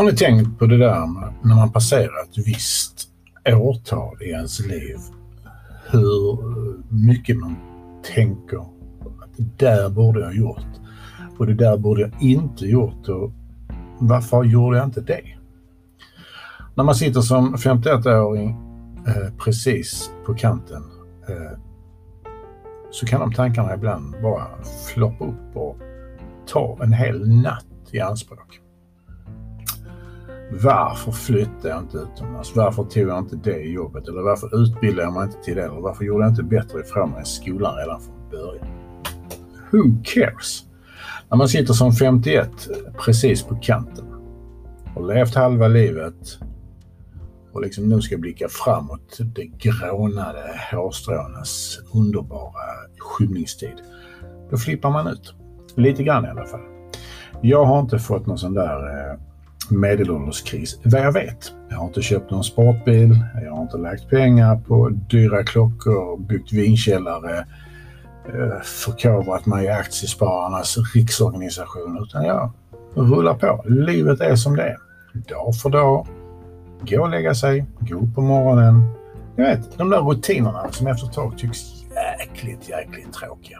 Har ni tänkt på det där med när man passerar ett visst årtal i ens liv? Hur mycket man tänker att det där borde jag ha gjort och det där borde jag inte gjort och varför gjorde jag inte det? När man sitter som 51-åring eh, precis på kanten eh, så kan de tankarna ibland bara floppa upp och ta en hel natt i anspråk. Varför flyttade jag inte utomlands? Varför tog jag inte det jobbet? Eller varför utbildade jag mig inte till det? Eller varför gjorde jag inte bättre ifrån mig i skolan redan från början? Who cares? När man sitter som 51 eh, precis på kanten och levt halva livet och liksom nu ska blicka framåt det grånade hårstrånas underbara skymningstid. Då flippar man ut. Lite grann i alla fall. Jag har inte fått någon sån där eh, medelålderskris, vad jag vet. Jag har inte köpt någon sportbil, jag har inte lagt pengar på dyra klockor, byggt vinkällare, eh, förkovrat mig i Aktiespararnas riksorganisation, utan jag rullar på. Livet är som det är. Dag för dag. Gå och lägga sig, gå upp på morgonen. Jag vet, de där rutinerna som efter ett tag tycks jäkligt, jäkligt tråkiga.